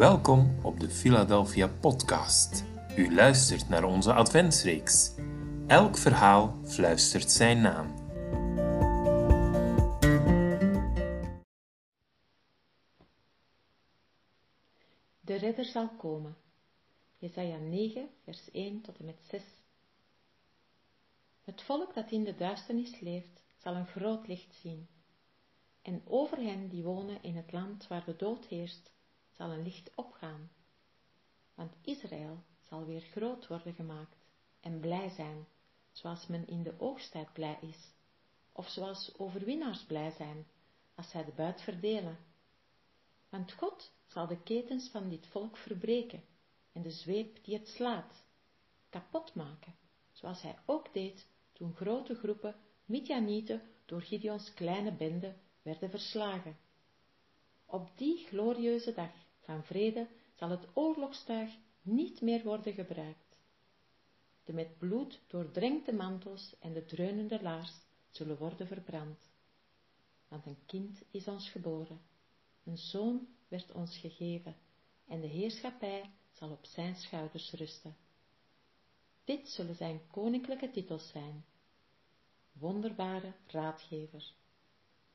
Welkom op de Philadelphia Podcast. U luistert naar onze adventsreeks. Elk verhaal fluistert zijn naam. De redder zal komen. Jesaja 9, vers 1 tot en met 6. Het volk dat in de duisternis leeft, zal een groot licht zien. En over hen die wonen in het land waar de dood heerst, zal een licht opgaan. Want Israël zal weer groot worden gemaakt en blij zijn, zoals men in de oogsttijd blij is, of zoals overwinnaars blij zijn, als zij de buit verdelen. Want God zal de ketens van dit volk verbreken en de zweep die het slaat, kapot maken, zoals hij ook deed toen grote groepen Midjanieten door Gideons kleine bende werden verslagen. Op die glorieuze dag van vrede zal het oorlogstuig niet meer worden gebruikt. De met bloed doordrenkte mantels en de dreunende laars zullen worden verbrand. Want een kind is ons geboren, een zoon werd ons gegeven, en de heerschappij zal op zijn schouders rusten. Dit zullen zijn koninklijke titels zijn. Wonderbare raadgever,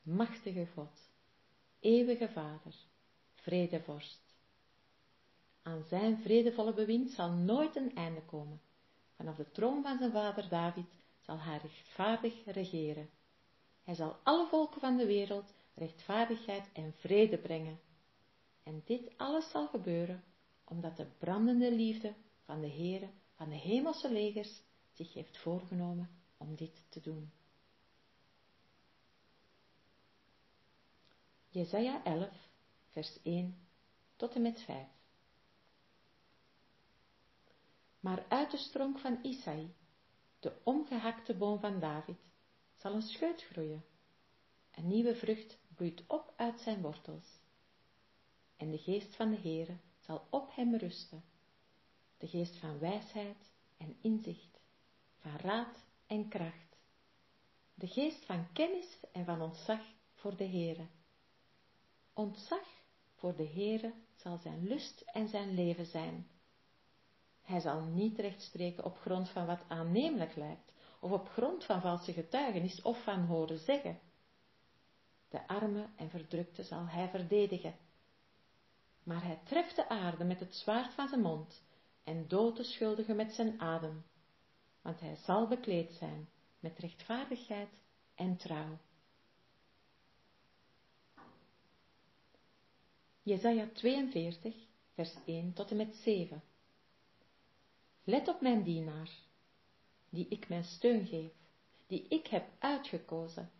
machtige God, eeuwige Vader, vredevorst. Aan zijn vredevolle bewind zal nooit een einde komen. Vanaf de troon van zijn vader David zal hij rechtvaardig regeren. Hij zal alle volken van de wereld rechtvaardigheid en vrede brengen. En dit alles zal gebeuren omdat de brandende liefde van de Heere van de hemelse legers zich heeft voorgenomen om dit te doen. Jesaja 11, vers 1 tot en met 5 Maar uit de stronk van Isaï, de omgehakte boom van David, zal een scheut groeien. Een nieuwe vrucht bloeit op uit zijn wortels. En de geest van de Heere zal op hem rusten. De geest van wijsheid en inzicht, van raad en kracht. De geest van kennis en van ontzag voor de Heere. Ontzag voor de Heere zal zijn lust en zijn leven zijn. Hij zal niet rechtspreken op grond van wat aannemelijk lijkt, of op grond van valse getuigenis of van horen zeggen. De arme en verdrukte zal hij verdedigen. Maar hij treft de aarde met het zwaard van zijn mond en doodt de schuldigen met zijn adem, want hij zal bekleed zijn met rechtvaardigheid en trouw. Jesaja 42, vers 1 tot en met 7 Let op mijn dienaar, die ik mijn steun geef, die ik heb uitgekozen.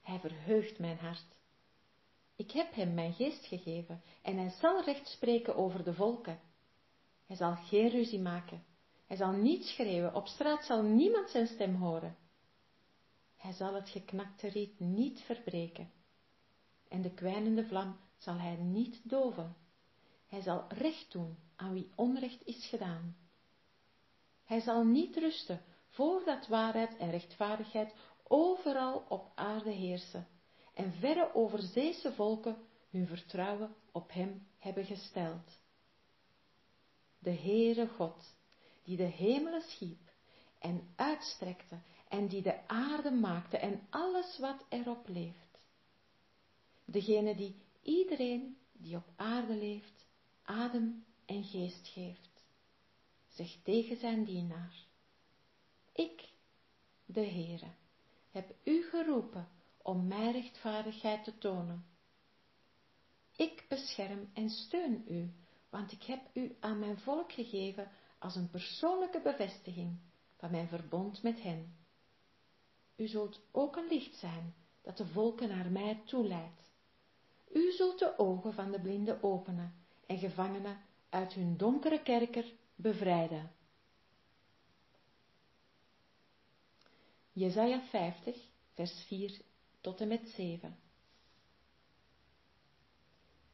Hij verheugt mijn hart. Ik heb hem mijn geest gegeven en hij zal recht spreken over de volken. Hij zal geen ruzie maken. Hij zal niet schreeuwen. Op straat zal niemand zijn stem horen. Hij zal het geknakte riet niet verbreken. En de kwijnende vlam zal hij niet doven. Hij zal recht doen aan wie onrecht is gedaan. Hij zal niet rusten voordat waarheid en rechtvaardigheid overal op aarde heersen en verre overzeese volken hun vertrouwen op hem hebben gesteld. De Heere God, die de hemelen schiep en uitstrekte en die de aarde maakte en alles wat erop leeft. Degene die iedereen die op aarde leeft, adem en geest geeft zegt tegen zijn dienaar, ik, de Heere, heb u geroepen om mij rechtvaardigheid te tonen. Ik bescherm en steun u, want ik heb u aan mijn volk gegeven als een persoonlijke bevestiging van mijn verbond met hen. U zult ook een licht zijn dat de volken naar mij toeleidt. U zult de ogen van de blinden openen en gevangenen uit hun donkere kerker bevrijden. Jesaja 50, vers 4 tot en met 7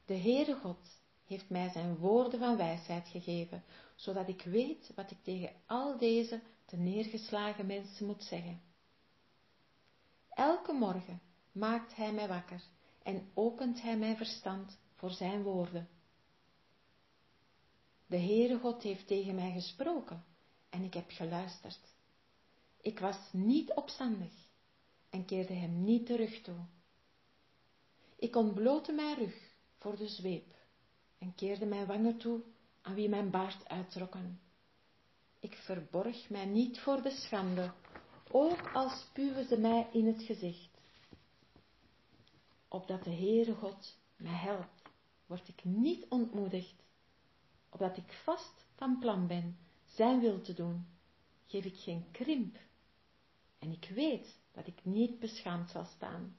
De Heere God heeft mij zijn woorden van wijsheid gegeven, zodat ik weet wat ik tegen al deze neergeslagen mensen moet zeggen. Elke morgen maakt hij mij wakker en opent hij mijn verstand voor zijn woorden. De Heere God heeft tegen mij gesproken en ik heb geluisterd. Ik was niet opstandig en keerde hem niet terug toe. Ik ontblootte mijn rug voor de zweep en keerde mijn wangen toe aan wie mijn baard uittrokken. Ik verborg mij niet voor de schande, ook al spuwen ze mij in het gezicht. Opdat de Heere God mij helpt, word ik niet ontmoedigd. Opdat ik vast van plan ben zijn wil te doen, geef ik geen krimp. En ik weet dat ik niet beschaamd zal staan.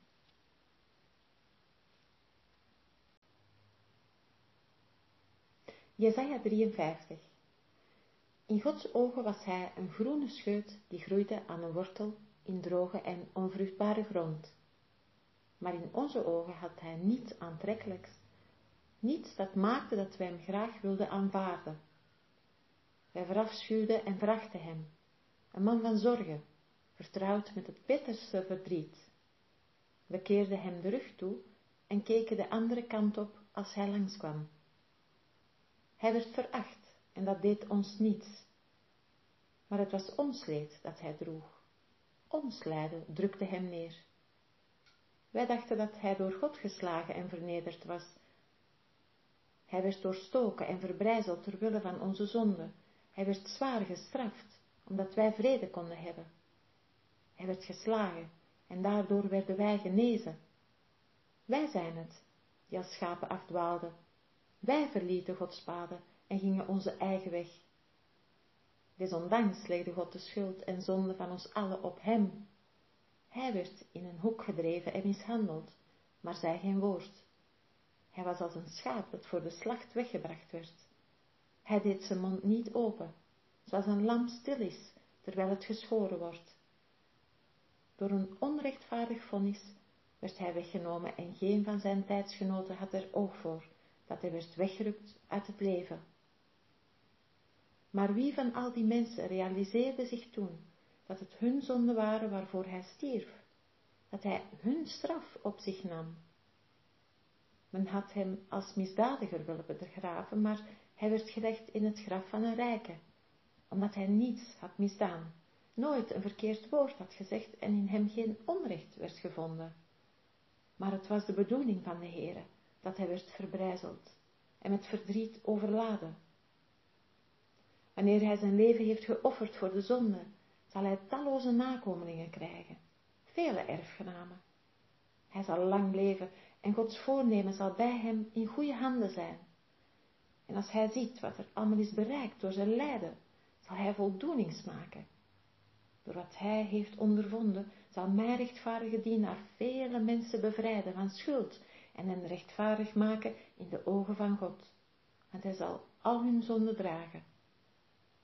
Jesaja 53 In Gods ogen was hij een groene scheut die groeide aan een wortel in droge en onvruchtbare grond. Maar in onze ogen had hij niets aantrekkelijks, niets dat maakte dat wij hem graag wilden aanvaarden. Wij verafschuwden en verachten hem, een man van zorgen, vertrouwd met het bitterste verdriet. We keerden hem de rug toe en keken de andere kant op als hij langskwam. Hij werd veracht en dat deed ons niets. Maar het was ons leed dat hij droeg. Ons lijden drukte hem neer. Wij dachten dat hij door God geslagen en vernederd was. Hij werd doorstoken en verbrijzeld terwille van onze zonde. Hij werd zwaar gestraft, omdat wij vrede konden hebben. Hij werd geslagen en daardoor werden wij genezen. Wij zijn het, die als schapen afdwaalden. Wij verlieten Gods paden en gingen onze eigen weg. Desondanks legde God de schuld en zonde van ons allen op hem. Hij werd in een hoek gedreven en mishandeld, maar zei geen woord. Hij was als een schaap dat voor de slacht weggebracht werd. Hij deed zijn mond niet open, zoals een lam stil is, terwijl het geschoren wordt. Door een onrechtvaardig vonnis werd hij weggenomen en geen van zijn tijdsgenoten had er oog voor dat hij werd weggerukt uit het leven. Maar wie van al die mensen realiseerde zich toen dat het hun zonden waren waarvoor hij stierf, dat hij hun straf op zich nam? Men had hem als misdadiger willen begraven, maar hij werd gelegd in het graf van een rijke, omdat hij niets had misdaan, nooit een verkeerd woord had gezegd en in hem geen onrecht werd gevonden. Maar het was de bedoeling van de Heere dat hij werd verbrijzeld en met verdriet overladen. Wanneer hij zijn leven heeft geofferd voor de zonde, zal hij talloze nakomelingen krijgen, vele erfgenamen. Hij zal lang leven en Gods voornemen zal bij hem in goede handen zijn. En als hij ziet wat er allemaal is bereikt door zijn lijden, zal hij voldoening smaken. Door wat hij heeft ondervonden, zal mijn rechtvaardige dienaar vele mensen bevrijden van schuld en hen rechtvaardig maken in de ogen van God, want hij zal al hun zonden dragen.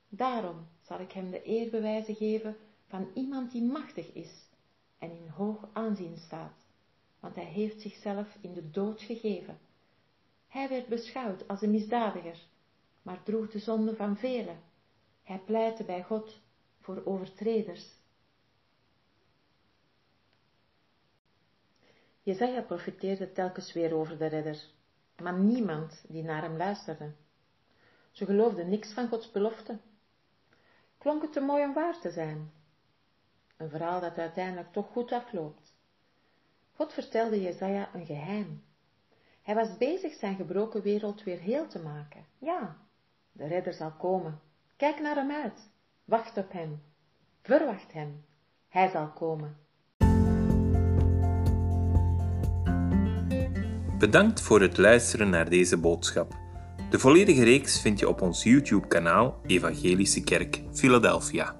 Daarom zal ik hem de eerbewijzen geven van iemand die machtig is en in hoog aanzien staat, want hij heeft zichzelf in de dood gegeven. Hij werd beschouwd als een misdadiger, maar droeg de zonde van velen. Hij pleitte bij God voor overtreders Jezaja profiteerde telkens weer over de redder, maar niemand die naar hem luisterde. Ze geloofden niks van Gods belofte. Klonk het te mooi om waar te zijn? Een verhaal dat uiteindelijk toch goed afloopt. God vertelde Jezaja een geheim. Hij was bezig zijn gebroken wereld weer heel te maken. Ja, de redder zal komen. Kijk naar hem uit. Wacht op hem. Verwacht hem. Hij zal komen. Bedankt voor het luisteren naar deze boodschap. De volledige reeks vind je op ons YouTube-kanaal Evangelische Kerk Philadelphia.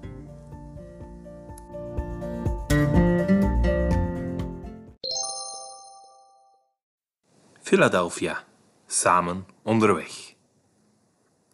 Philadelphia, samen onderweg.